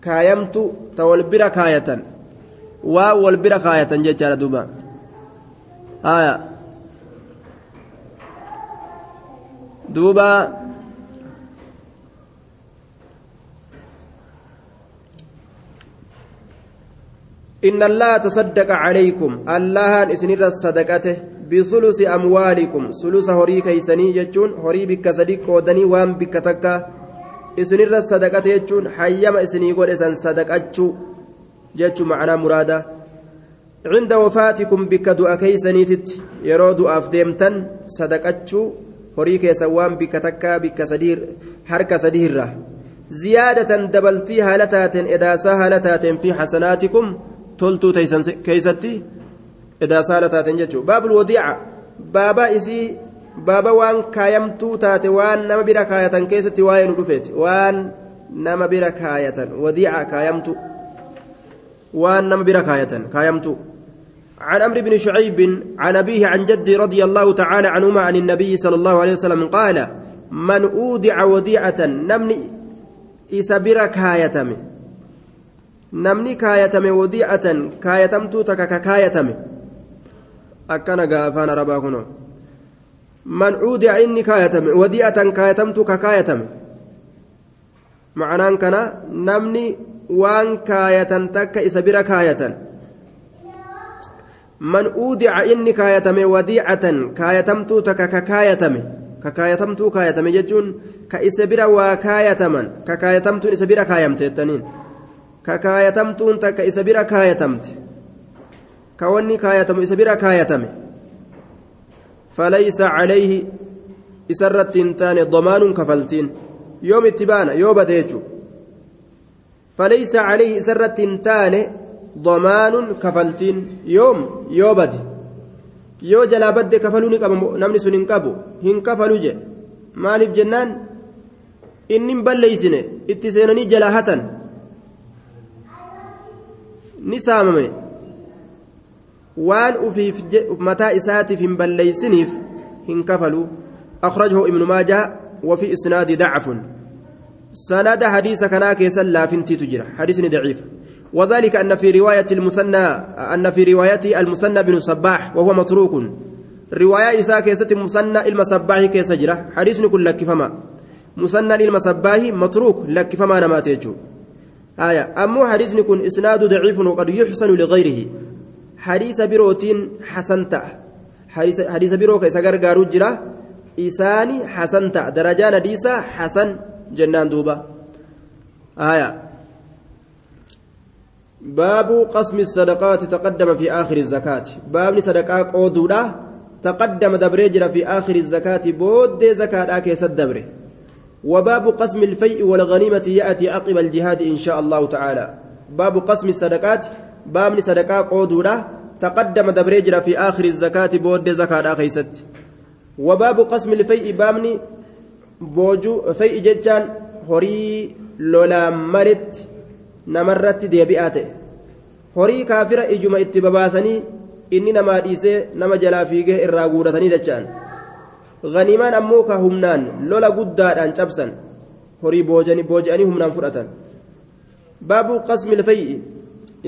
kaayamtu ta wal bira kaayatan. Waa wal bira kaayatan jechaadha duuba. Aya duuba. إن الله تصدق عليكم الله إسنير الصدقة بثلث أموالكم ثلث هري كيسني جتون هوري بك صديق ودني وام بك إسنر الصدقته جتون حيما إسني قول إسن صدقاتشو جتشو معنا مرادا عند وفاتكم بك دعا كيسنيتت يرو دعا فديمتن صدقاتشو هوري كيسن وان بك تكا بك صدير حركة صديرة زيادة دبلتي هالتات إداسا هالتات في حسناتكم toltuu keeysatti edaa saala taaten jechuun baabul wadiica baaba isii baaba waan kaayamtuu taate waan nama bira kaayatan keessatti waa'ee nu dhufeeti waan nama bira kaayatan wadiica kaayamtu waan nama bira kaayatan kaayamtu عن عمرو بن شعيب عن أبيه عن جدي رضي الله تعالى عنهما عن النبي صلى الله عليه وسلم قال من أودع وديعة نمني إسبر كايتمي namni kaayatame wadiicatan kaayatamtuu takka ka kaayatame akkana gaa afaan arabaa kunoo man cuudi'a inni kaayatame wadiicatan kaayatamtuu ka kaayatame ma'anaan kana namni waan kaayatan takka isa bira kaayatan man uudica inni kaayatame wadiicatan kaayatamtuu takka ka kaayatame ka kaayatamtuu kaayatame jechuun ka isa bira waa kaayataman ka kaayatamtuun isa bira kaayamteettaniin kakaayatamtuun takka isa bira kaayatamte ka wanni kaayatamu isa bira kaayatame isarratti hin taane domaanuun kafaltiin yoom itti baana yoo bade jechu falaysa calayhi isarratti hin taane domaanuun kafaltiin yoom yoo jalaa badde kafaluu ni qaba namni sun hin qabu hin kafalu jedhe maaliif jennaan inni hin balleeysine itti seenanii jalaa hatan ni saamame waan ufiif mataa isaatiif hin balleeysiniif hin kafalu أخرجه ابن ماجه وفي إسناد ضعف. سند حديث كنا كيسا لا فنتي تجرى. حديث ضعيف. وذلك أن في رواية المثنى أن في رواية المثنى بن صباح وهو متروك. رواية إساء كيسة مثنى المصباح كيسا جرى. حديث كل لك فما. مثنى المصباح متروك. لك فما نماتيجو. آية. أمو حديثني كن إسناد ضعيف وقد يحسن لغيره. حديث بروتين حسنتا حديث إساقر قارو جرا إساني حسنتا درجان حديثا حسن جنان دوبا آية باب قسم الصدقات تقدم في آخر الزكاة باب صدقاء قودودا تقدم دبريجر في آخر الزكاة بود زكاة آكي دبره وباب قسم الفيء والغنيمة يأتي عقب الجهاد إن شاء الله تعالى باب قسم الصدقات باب صدقاء قودورة تقدم دبريجر في آخر الزكاة بود زكاة خيست وباب قسم الفيء بامني بوجو فيء جتان هري لولا مرت نمرت ديبئاته horii kaafira ijuma itti babaasanii inni namaa dhiisee nama jalaa fiigee irraa guuratanii dachaan ganimaan ammoo ka humnaan lola guddaadhaan cabsan horii booji'anii humnaan fudhatan baabu qasmi lfay'i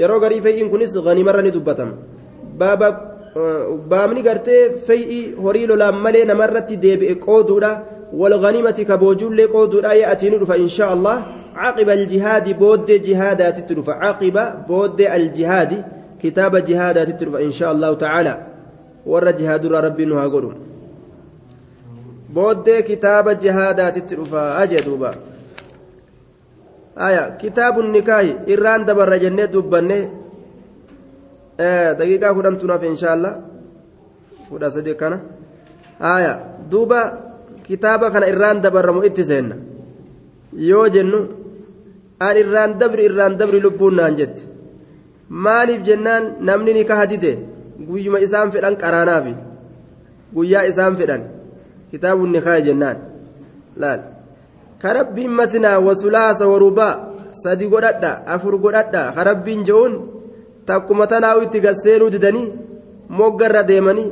yeroo garii fay'iin kunis ganimarra ni dubbatama baaba baamni gartee fay'i horii lolaan malee namarratti deebi'e qooduudha كبوجول قودوا يأتي ندفع إن شاء الله عقب الجهاد بود جهادات تدفع عقب بود الجهاد كتاب جهادات تدفع إن شاء الله تعالى ور جهاد ربي نها قولون booddee kitaaba jihaadaatitti dhufaa ajee duuba aya kitaabun nikaahi irraan dabarra jennee dubbanne daqiiqaa kudhan tunaaf inshaallah kudha sadi kana aya duuba kitaaba kana irraan dabarramu itti seenna. Yoo jennu an irraan dabri irraan dabri lubbuun naan jette. Maaliif jennaan namni ni kahadide guyyuma isaan fedhan qaraanaafi. Guyyaa isaan fedhan. Kitaabun nikaahi jennaan. Laal. النكاح جنان لا كربين مثنى وثلاث ورباع سدي غددا افر غددا كربين جون تكما تناوي تغسينو ددني موغر ديمني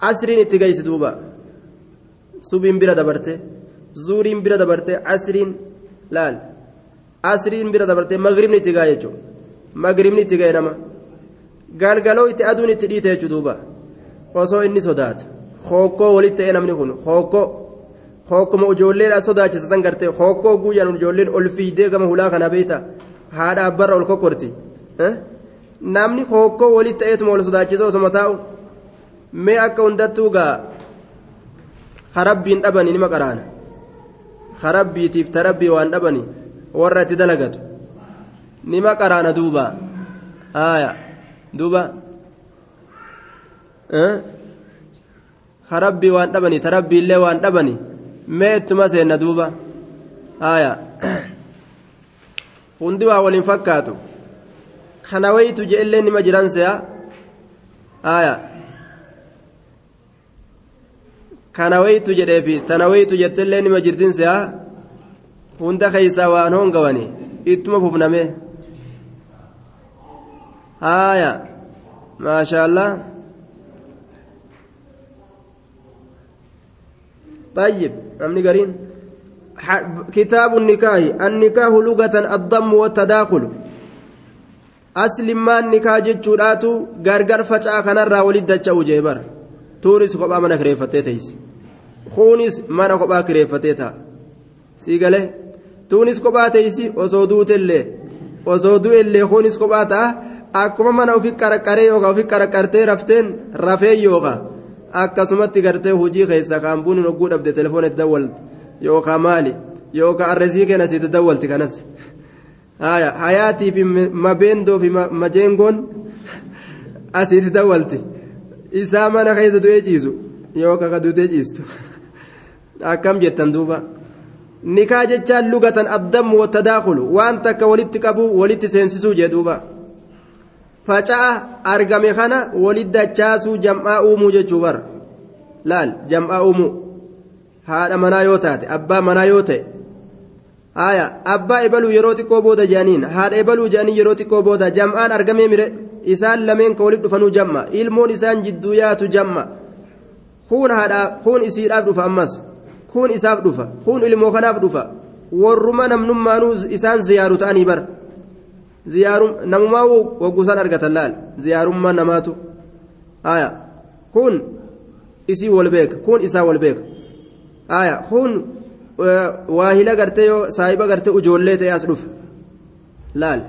asriin itti geysi duuba subiin bira dabarte zuuriin bira dabarte asriin laal asriin bira dabarte magribni itti gaa jechuudha magribni itti ga'e nama galgaloo itti aduun itti dhiite jechuudha osoo inni sodaatu hookkoo walitti ta'ee namni kun hookkoo hookkuma ijoolleen sodaachisa san gartee hookkoo guyyaan ijoolleen ol fiidee gama hulaa kana beeyta haadha abbarra ol kokkorti namni hokkoo walitti ta'eetuma wal sodaachisoo osoma taa'u mee akka hundattuu gaa harabbiin dhabanii nima qaraana harabbiitiif tarabbii waan dhabanii warra itti dalagatu nima qaraana duuba haaya duuba harabbii waan dhabanii tarabbiillee waan dhabanii mee ittuma seenna duuba haaya hundi waa waliin fakkaatu kana wayitu je'ellee nima jiran se'a haaya kana wayitu jedheefi tana wayitu jettellee nima jirtin se'a hunda keeysaa waan hongawani ittuma fufname haaya maasha allah طيب أمني قرين. كتاب النكاح النكاح لغة الضم والتداخل. أسلم ما النكاح جتشوراتو غرغر فجأة كان الرا ولد دجاو جيبر. تورس قبا من كريفتيتيس خونس من قبا كريفتيتا سيغله tuunis kophaa teeysi osoo duutellee osoo du'ellee kunis kophaa ta'a akkuma mana ofi qarqaree yookaan ofi qarqartee rafteen rafee yookaan akkasumatti gartee hojii keessa kaan buuni hogguu dhabde telefoona itti dawwalti yookaan maali yookaan arresii kenna sitti dawwalti kanas hayaatii fi mabeendoo fi majeengoon asitti dawwalti isaa mana keessa du'ee ciisu yookaan ka duutee ciistu akkam jettan duuba. nikaa jechaan lugatan addamu watadaakulu waan takka walitti qabu walitti seensisuu jedhuuba faca'a argame kana walit dachaasuu jam'aa uumuu jechuu bar. Laal jam'aa uumuu. Haadha manaa yoo taate abbaa manaa yoo ta'e. Haya abbaa ebaluu yeroo xiqqoo booda jedhaniin haadha ebaluu jedhanii yeroo xiqqoo booda jam'aan argamee mire. Isaan lameen ka walit dhufanuu jam'a. Ilmoon isaan jidduu yaatu jam'a. Kun haadha kun isiidhaaf dhufa ammas. Kun isaaf dhufa. Kun ilmoo kanaaf dhufa. Warruma namnummaanuu isaan ziyaaru ta'anii bar. ziyaarum namumaa wagguusaan argatan laal ziyaarummaa namaatu haya kun isii wal beeka kun isaa wal beeka haya kun waahila gartee yoo saahiba gartee ujoollee ta'e as dhufa laal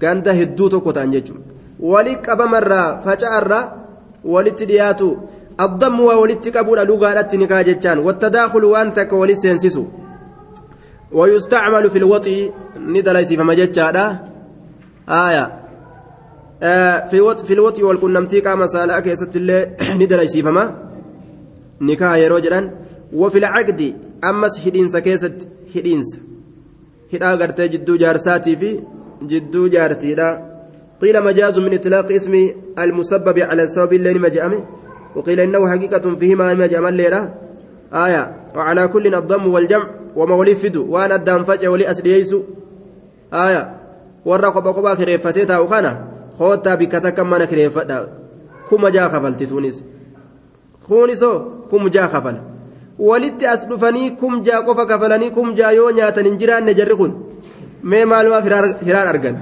ganda hedduu tokko ta'an jechuudha walii qabamarraa faca'arraa walitti dhiyaatu. الضم ولت قبول لغة نكاح جتان والتداخل وأنت كولي سينسسو ويستعمل في الوطي ندلسي فما جتان آية. آه في في الوطي والكنمتي كما سالك يا ست الله (clears throat) ندلسي فما نكاح يروجلا وفي العقد أمس هدينس كيست هدينس. هدا قرتي جدو جارساتي في جدو جارتي لا قيل مجاز من إطلاق اسم المسبب على السبب اللي مجأمه وقيل إنه حقيقة فيهما ما جمال ليرة آية. وعلى كل الضم والجمع وما ولفد وأنا الدم فجأة ولي أسليس آية. Warra kopha kophaa kireeffatee taa'u kana koottaa bikka takka mana kireeffadha. Kuma jaa kafalti tuunis. Kuunisoo kum jaa kafala. Walitti as dhufanii kum jaa qofa kafalanii kum jaa yoo nyaatan hin jiraanne jarri kun mee maalumaaf hiraan argan?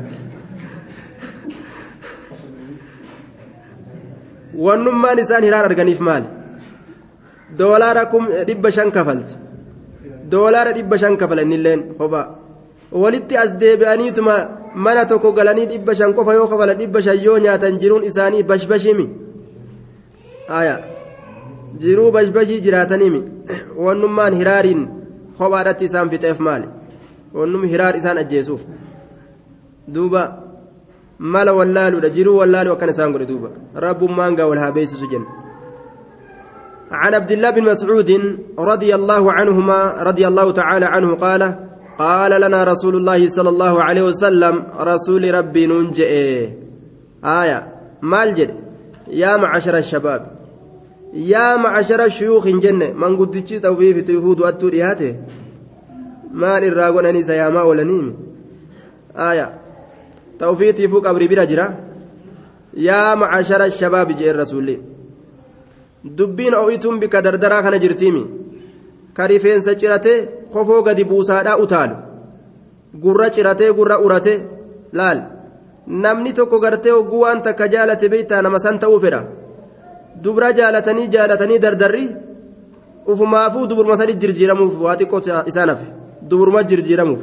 Wannummaan isaan hiraan arganiif maali? Doolaara kum dhibba shan kafalti. Doolaara dhibba shan kafala innilleen kophaa walitti as deebi'aniituma mana tokko galanii dhibba shan qofa yoo kafala dhibba shan yoo nyaatan jiruun isaanii bashbashimi aya jiruu bashbashii jiraataniimi wannummaan hiraariin kophaadhatti isaan fixeef maali wannum hiraar isaan ajjeesuuf duuba mala wallaaluudha jiruu wallaaluu akkan isaan godhe duuba rabbummaan gaa wal haa beeksisu jenna عن عبد الله بن مسعود رضي الله عنهما رضي الله تعالى عنه قال قال لنا رسول الله صلى الله عليه وسلم رسول ربي ننجئ آية. مالجد يا معشر الشباب. يا معشر الشيوخ جنة. من قدتش توفيف تيهود أتو دياته مال الراغون أنيس يا ما ولنيم آية. توفيتي فوق أبري برجرة يا معشر الشباب جاء الرسول. bika dardaraa kana jirtiimi ka rifeensa ciratee kofoo gadi buusaadhaa utaalu gurra ciratee gurra urate laal. Namni tokko gartee hogguu waan takka jaalate beeytaa nama san ta'uu fedha. Dubra jaalatanii jaalatanii dardarri ufumaafuu duburma sadi jirjiiramuuf waa xiqqoo isaan hafe. Duburma jirjiiramuuf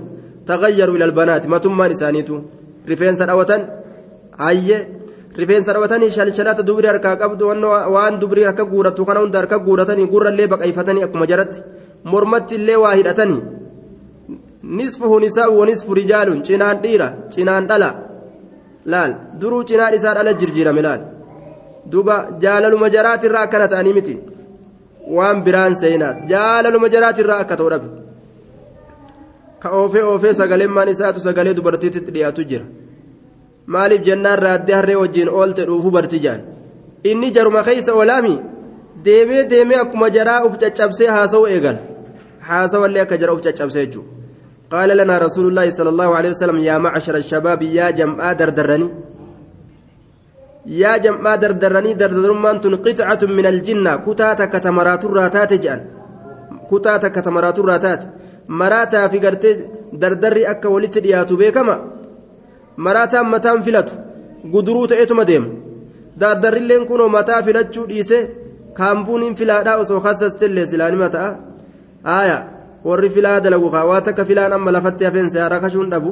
tagayyaru ilal banaati. Matummaan isaaniitu rifeensa dhawatan. Hayyee rifeensa dhabatanii shalshalata dubri harkaa qabdu waan dubri harka guuratu kana hunda harka guuratanii gurrallee baqayfatanii akkuma jaratti mormatti illee waa hidhatanii nisfuhu nisaa'u wanisfu rijaalun cinaan dhiira cinaan dhala laal duruu cinaan isaa dhala jirjiirame laal duba jaalaluma jaraatirraa akkana ta'anii miti waan biraan seenaat jaalaluma jaraatirraa akka ta'u dhabe ka oofee oofee sagaleen maan isaatu sagalee dubartiitti dhiyaatu jira maaliif jennaan raaddee harree wajjiin oolte dhuufuu barti jaan inni jaruma keeysa oolaami deemee deemee akkuma jaraa uf caccabsee haasa'u eegal jara uf caccabsee jechuudha قال لنا رسول الله صلى الله عليه وسلم يا معشر الشباب يا جماعة دردرني. يا جماعة دردرني دردرمان قطعة من الجنة. كتاتك تمرات الراتات جان. كتاتك تمرات الراتات. مراتا في قرتي دردري أكا ولت دياتو بيكما. مراتا متان فلتو قدرو تأتو مديم. دردري اللين كونو متا فلتشو ديسي كامبونين فلادا وسو خصصت اللي سلاني متا. آية warri filaa dalagu waa takka filaan amma lafatti hafeen seera kashuun dhabu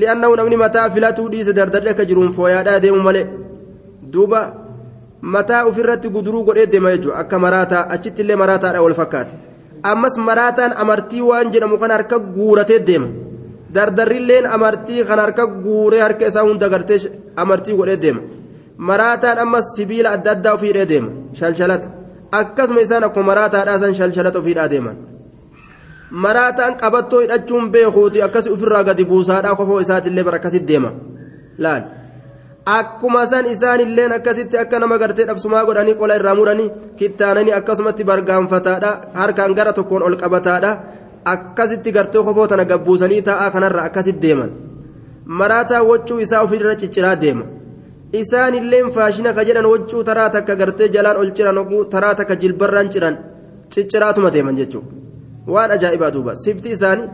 li'annahu namni mataa filatuu dhiise dardarri akka jiruun fooyaadhaa deemu malee duuba mataa ofirratti guduruu godhee deema jechuudha akka maraataa achitti illee maraataadha wal fakkaate ammas maraataan amartii waan jedhamu kan harka guuratee deema dardarrilleen amartii kan harka guuree harka isaa hunda gartee amartii godhee deema maraataan ammas sibiila adda addaa ofiidhee deema shalshalata Akkasuma isaan akkuma maraataadhaa san shalshalata ofiidhaa deeman. maraataan qabattoo hidhachuun beekuuti akkasi ofirraa gadi buusaadhaa kofoo isaatiillee bara akkasitti deema. Laal? Akkuma san isaanilleen akkasitti akka nama gartee dhabsumaa godhanii qola irraa muranii kittaananii akkasumatti bargaanfataadha harkaan gara tokkoon ol qabataadha akkasitti gartee kofoo tana gabbuusanii taa'aa kanarra akkasitti deeman. Maraataa waccuu isaa ofirra cicciraa deema isaanilleen faashina ka jedhan waccuu taraa takka gartee jalaan ol ciran taraa takka jilbarraan ciran cicciraatuma deeman jechuudha. waan ajaa'ibaa duuba sifti isaanii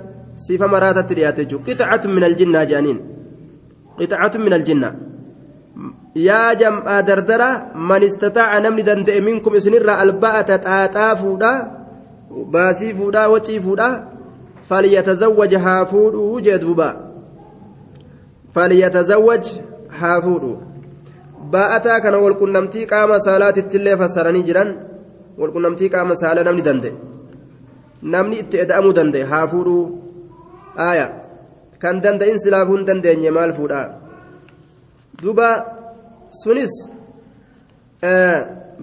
sifa maraatatti dhiyaate jechuudha qixacatun min aljinnaa jedhaniin qixacatun min aljinnaa yaa jam'aa dardara man namni danda'e minkum isinirraa alba'ata xaaxaa fuudhaa baasii fuudhaa wacii fuudhaa falyatazawwaj haa fuudhuu jee duuba baa'ataa kana walqunnamtii qaama saalaatitti illee fassaranii jiran walqunnamtii qaama saalaa namni danda'e namni itti eda'amuu danda'e haa fuudhuu aaya kan danda'in silaafuu dandeenye maal fuudhaa duba sunis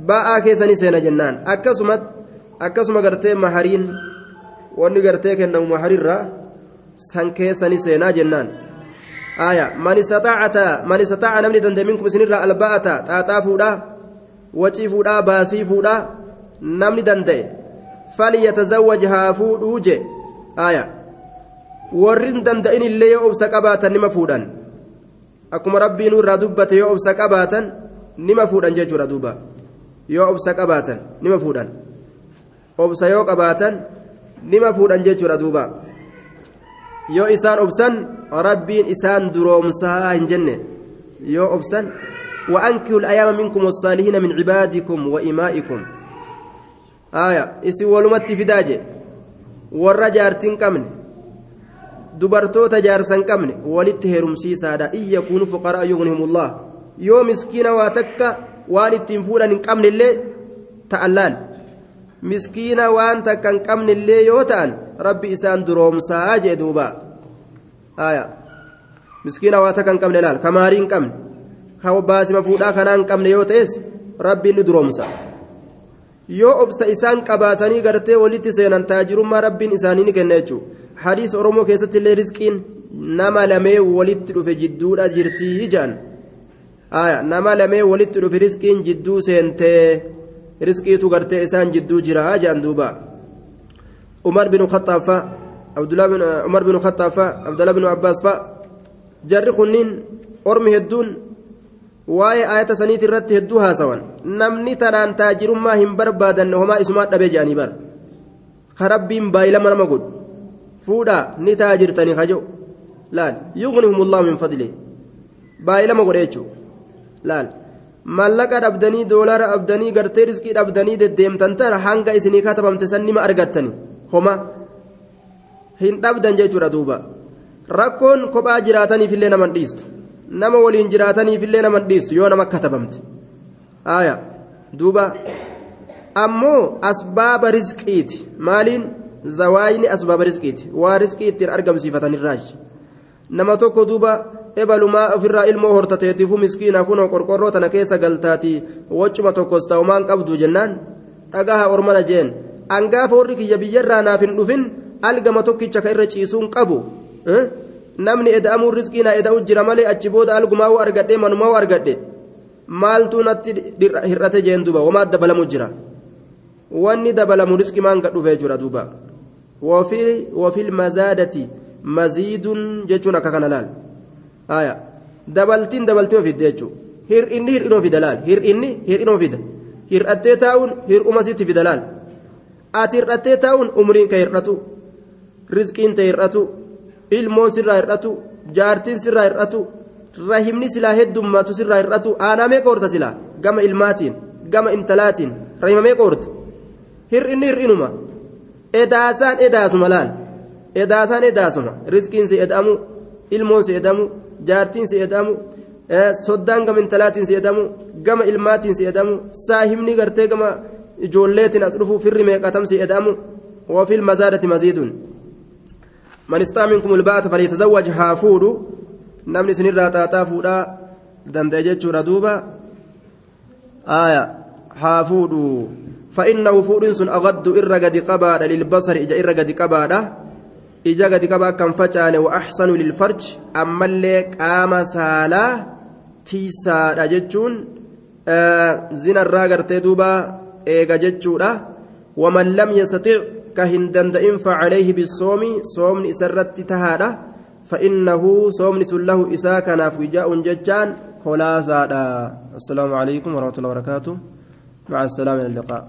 ba'aa keessanii seena jennaan akkasuma akkasuma gartee mahariin wanni gartee kennamu maharirraa san keessanii seenaa jennaan aaya man istataaca man istataaca namni danda'e minkum isinirraa alba'ata xaaxaa fuudhaa wacii fuudhaa baasii fuudhaa namni danda'e فليتزوج هافود وجه آية warrin danda'in illee yoo obsa qabaatan nima fuudhan akkuma rabbiin irraa dubbate yoo obsa qabaatan nima fuudhan jechuudha duuba yoo obsa qabaatan nima fuudhan obsa yoo qabaatan nima fuudhan jechuudha duuba yoo isaan obsan rabbiin isaan duroomsaa hin jenne yoo obsan وأنكحوا الأيام منكم والصالحين من عبادكم وإمائكم آية إسي ولمت فداجة warra jaartiin qabne dubartoota jaarsan qabne walitti heerumsiisaadha in yakuunu fuqaraa yugnihimullah yoo miskiina waa takka waan ittiin fuudhan hin qabnellee ta'an laal miskiina waan takka hin qabnellee yoo ta'an aya. Miskiina waa takka hin qabne laal? Kamaarii hin qabne? Baasima fuudhaa kanaa hin qabne yoo ta'es rabbiin ni duroomsa. Yoo obsa isaan qabaatanii gartee walitti seenan taajirummaa rabbiin isaanii ni kenna jechuudha hadiis oromoo keessatti illee rizqiin nama lamee walitti dhufe jidduudha jirtii jaan nama lamee walitti dhufe rizqiin jidduu seentee rizqiitu gartee isaan jidduu jira jaan duuba. Umar bin khaxaafa umar bin khaxaafa abdullah bin abbaas fa jarri kunniin ormi hedduun waa'ee ayata saniiti irratti hedduu haasawan namni tanaan taajirummaa hin barbaadanne homaa isumaa dhabee jedhanii bar ka rabbiin baay'ilama nama godhu fuudhaa ni taajirtanii kajo laal yugnihumullahu min fadli baay'ilama godhe jechuu laal mallaqa dhabdanii doolaara dhabdanii gartee riskii dhabdanii deddeemtan tana hanga isinii katabamte san nima argattani homa hin dhabdan jechuudha duuba. Rakkoon kophaa jiraataniif illee naman dhiistu. Nama waliin jiraataniifillee nama dhiistu yoo nama katabamte. Aya duuba. Ammoo asbaaba rizqiiti. Maaliin? Zawaayini asbaaba rizqiiti. Waa rizqii ittiin argamsiifatanirraashi nama tokko duuba ebalumaa ofirraa ilmoo hortateetiifu miskiina kunoo qorqorroo tana keessa galtaati waccuma tokkos ta'umaan qabdu jennaan. Dhagaha ormana jeen. Angaafa warri kiyya biyyarraa naaf hin dhufin algama tokkicha ka irra ciisuun qabu eh? namni eda'amuu rizqiinaa eda'u jira malee achi booda algumaa woo argadhe manumaa woo argadhe maaltu natti hir'ate jeen duba wamaa dabalamu jira. Wanni dabalamu rizqi maanga dhufee jira duuba. وفي mazaadati مزيد jechuun akka kana laal. دبلتين دبلتين في الدجو هر إني هر laal. في دلال هر إني taa'uun إنو في دلال laal. Ati هر taa'uun umriin دلال أتير rizqiin ta hir'atu ilmoon sirraa hir'atu jaartiin sirraa hir'atu rahimni silaa heddummaatu sirraa hir'atu aanamee qoorta silaa gama ilmaatiin gama intalaatiin rahimamee qoorta hir'inni hir'inuma edaasaan edaasuma laal edaasaan edaasuma rizqiin si eda'amu ilmoon si eda'amu jaartiin si eda'amu soddaan gama intalaatiin si eda'amu gama ilmaatiin si eda'amu saahibni gartee gama ijoolleetiin as dhufu firri meeqatam si eda'amu وفي المزادة مزيد من استطاع منكم الباءة فليتزوج هافود نمني سنين راتا فودا دندجت ردوبا آية هافود فإنه فود سن أغد إرقد قباد للبصر إجا إرقد قباد إجا قد قباد كم فجان وأحسن للفرج أما اللي قام سالا تيسا جتشون آه زنا الراقر تدوبا إيقا جتشودا ومن لم يستطع كهن دندئن فعليه بالصوم صوم إسرت تهادا فإنه صوم له إسا كان في جاء ججان خلاصا السلام عليكم ورحمة الله وبركاته مع السلامة اللقاء